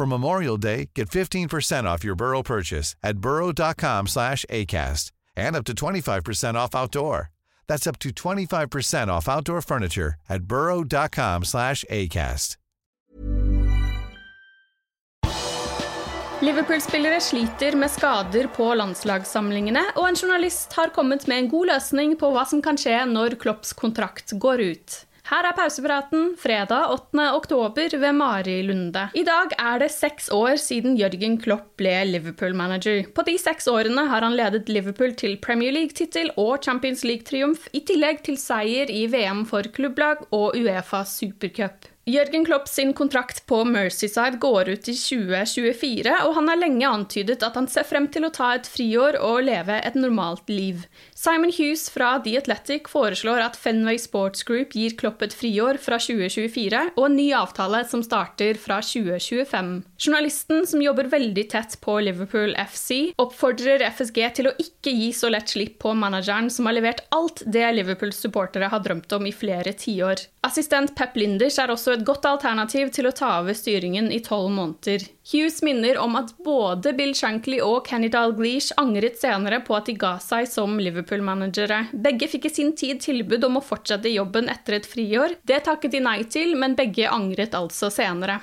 For Memorial Day, get 15% off your Burrow purchase at burrow.com slash ACAST and up to 25% off outdoor. That's up to 25% off outdoor furniture at burrow.com slash ACAST. Liverpool-spillere sliter med skader på landslagssamlingene, og en journalist har kommet med en god løsning på hva som kan skje når Klopps kontrakt går ut. Her er pausepraten fredag 8. oktober ved Mari Lunde. I dag er det seks år siden Jørgen Klopp ble Liverpool-manager. På de seks årene har han ledet Liverpool til Premier League-tittel og Champions League-triumf, i tillegg til seier i VM for klubblag og Uefa supercup. Jørgen Klopp sin kontrakt på Mercyside går ut i 2024, og han har lenge antydet at han ser frem til å ta et friår og leve et normalt liv. Simon Hughes fra The Athletic foreslår at Fenway Sports Group gir Klopp et friår fra 2024 og en ny avtale som starter fra 2025. Journalisten, som jobber veldig tett på Liverpool FC, oppfordrer FSG til å ikke gi så lett slipp på manageren som har levert alt det Liverpools supportere har drømt om i flere tiår. Assistent Pep Linders er også et godt alternativ til å ta over styringen i tolv måneder. Hughes minner om at både Bill Shankly og Kenny Dalglish angret senere på at de ga seg som Liverpool-managere. Begge fikk i sin tid tilbud om å fortsette jobben etter et friår. Det takket de nei til, men begge angret altså senere.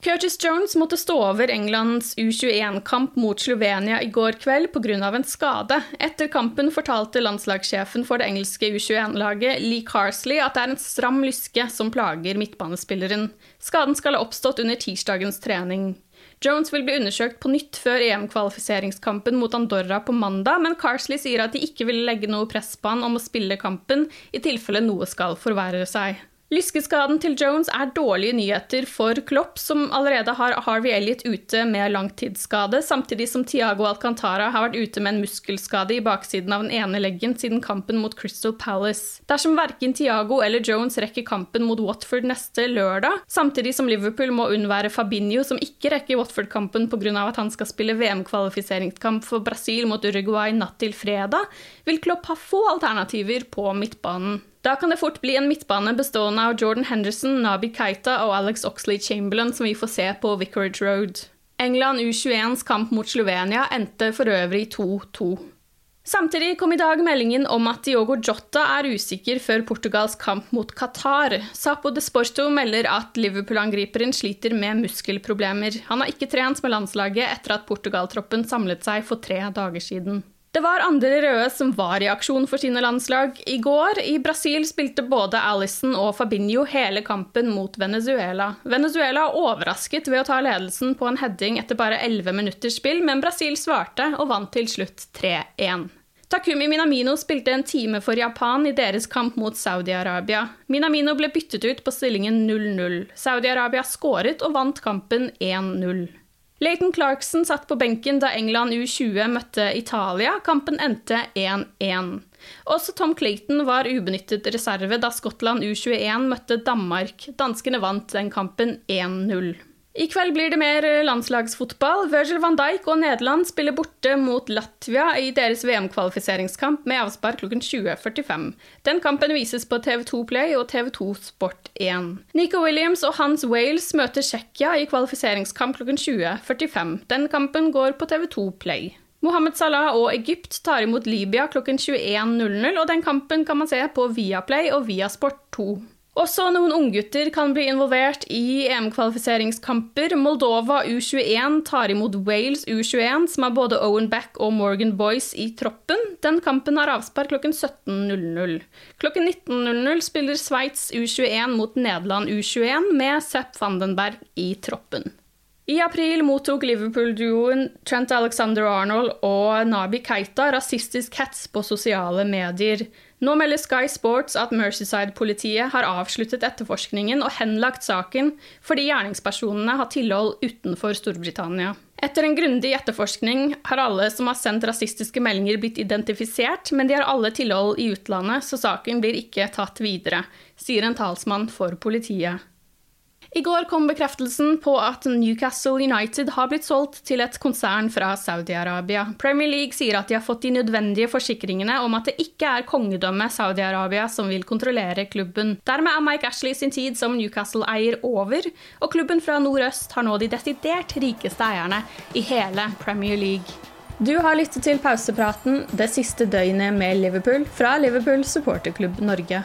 Curtis Jones måtte stå over Englands U21-kamp mot Slovenia i går kveld pga. en skade. Etter kampen fortalte landslagssjefen for det engelske U21-laget, Lee Carsley, at det er en stram lyske som plager midtbanespilleren. Skaden skal ha oppstått under tirsdagens trening. Jones vil bli undersøkt på nytt før EM-kvalifiseringskampen mot Andorra på mandag, men Carsley sier at de ikke vil legge noe press på han om å spille kampen, i tilfelle noe skal forverre seg. Lyskeskaden til Jones er dårlige nyheter for Klopp, som allerede har Harvey Elliot ute med langtidsskade, samtidig som Tiago Alcantara har vært ute med en muskelskade i baksiden av den ene leggen siden kampen mot Crystal Palace. Dersom verken Tiago eller Jones rekker kampen mot Watford neste lørdag, samtidig som Liverpool må unnvære Fabinho, som ikke rekker Watford-kampen pga. at han skal spille VM-kvalifiseringskamp for Brasil mot Uruguay natt til fredag, vil Klopp ha få alternativer på midtbanen. Da kan det fort bli en midtbane bestående av Jordan Henderson, Nabi Keita og Alex Oxley Chamberlain, som vi får se på Vicarage Road. England U21s kamp mot Slovenia endte for øvrig 2-2. Samtidig kom i dag meldingen om at Diogo Jota er usikker før Portugals kamp mot Qatar. Sapo de Sporto melder at Liverpool-angriperen sliter med muskelproblemer. Han har ikke trent med landslaget etter at Portugal-troppen samlet seg for tre dager siden. Det var andre røde som var i aksjon for sine landslag. I går i Brasil spilte både Alison og Fabinho hele kampen mot Venezuela. Venezuela overrasket ved å ta ledelsen på en heading etter bare 11 minutters spill, men Brasil svarte og vant til slutt 3-1. Takumi Minamino spilte en time for Japan i deres kamp mot Saudi-Arabia. Minamino ble byttet ut på stillingen 0-0. Saudi-Arabia skåret og vant kampen 1-0. Leighton Clarkson satt på benken da England U20 møtte Italia. Kampen endte 1-1. Også Tom Clayton var ubenyttet reserve da Skottland U21 møtte Danmark. Danskene vant den kampen 1-0. I kveld blir det mer landslagsfotball. Virgil van Dijk og Nederland spiller borte mot Latvia i deres VM-kvalifiseringskamp med avspark klokken 20.45. Den kampen vises på TV2 Play og TV2 Sport 1. Nico Williams og Hans Wales møter Tsjekkia i kvalifiseringskamp klokken 20.45. Den kampen går på TV2 Play. Mohammed Salah og Egypt tar imot Libya klokken 21.00, og den kampen kan man se på Viaplay og Viasport 2. Også noen unggutter kan bli involvert i EM-kvalifiseringskamper. Moldova U21 tar imot Wales U21, som har både Owen Back og Morgan Boyce i troppen. Den kampen har avspark klokken 17.00. Klokken 19.00 spiller Sveits U21 mot Nederland U21 med Sepp Vandenberg i troppen. I april mottok Liverpool-duoen Trent Alexander-Arnold og Nabi Keita rasistisk hets på sosiale medier. Nå melder Sky Sports at Mercyside-politiet har avsluttet etterforskningen og henlagt saken fordi gjerningspersonene har tilhold utenfor Storbritannia. Etter en grundig etterforskning har alle som har sendt rasistiske meldinger blitt identifisert, men de har alle tilhold i utlandet, så saken blir ikke tatt videre, sier en talsmann for politiet. I går kom bekreftelsen på at Newcastle United har blitt solgt til et konsern fra Saudi-Arabia. Premier League sier at de har fått de nødvendige forsikringene om at det ikke er kongedømmet Saudi-Arabia som vil kontrollere klubben. Dermed er Mike Ashley sin tid som Newcastle-eier over, og klubben fra nordøst har nå de desidert rikeste eierne i hele Premier League. Du har lyttet til pausepraten det siste døgnet med Liverpool fra Liverpool supporterklubb Norge.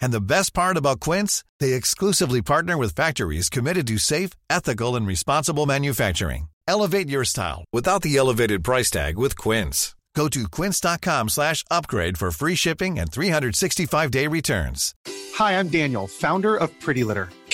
And the best part about Quince, they exclusively partner with factories committed to safe, ethical and responsible manufacturing. Elevate your style without the elevated price tag with Quince. Go to quince.com/upgrade for free shipping and 365-day returns. Hi, I'm Daniel, founder of Pretty Litter.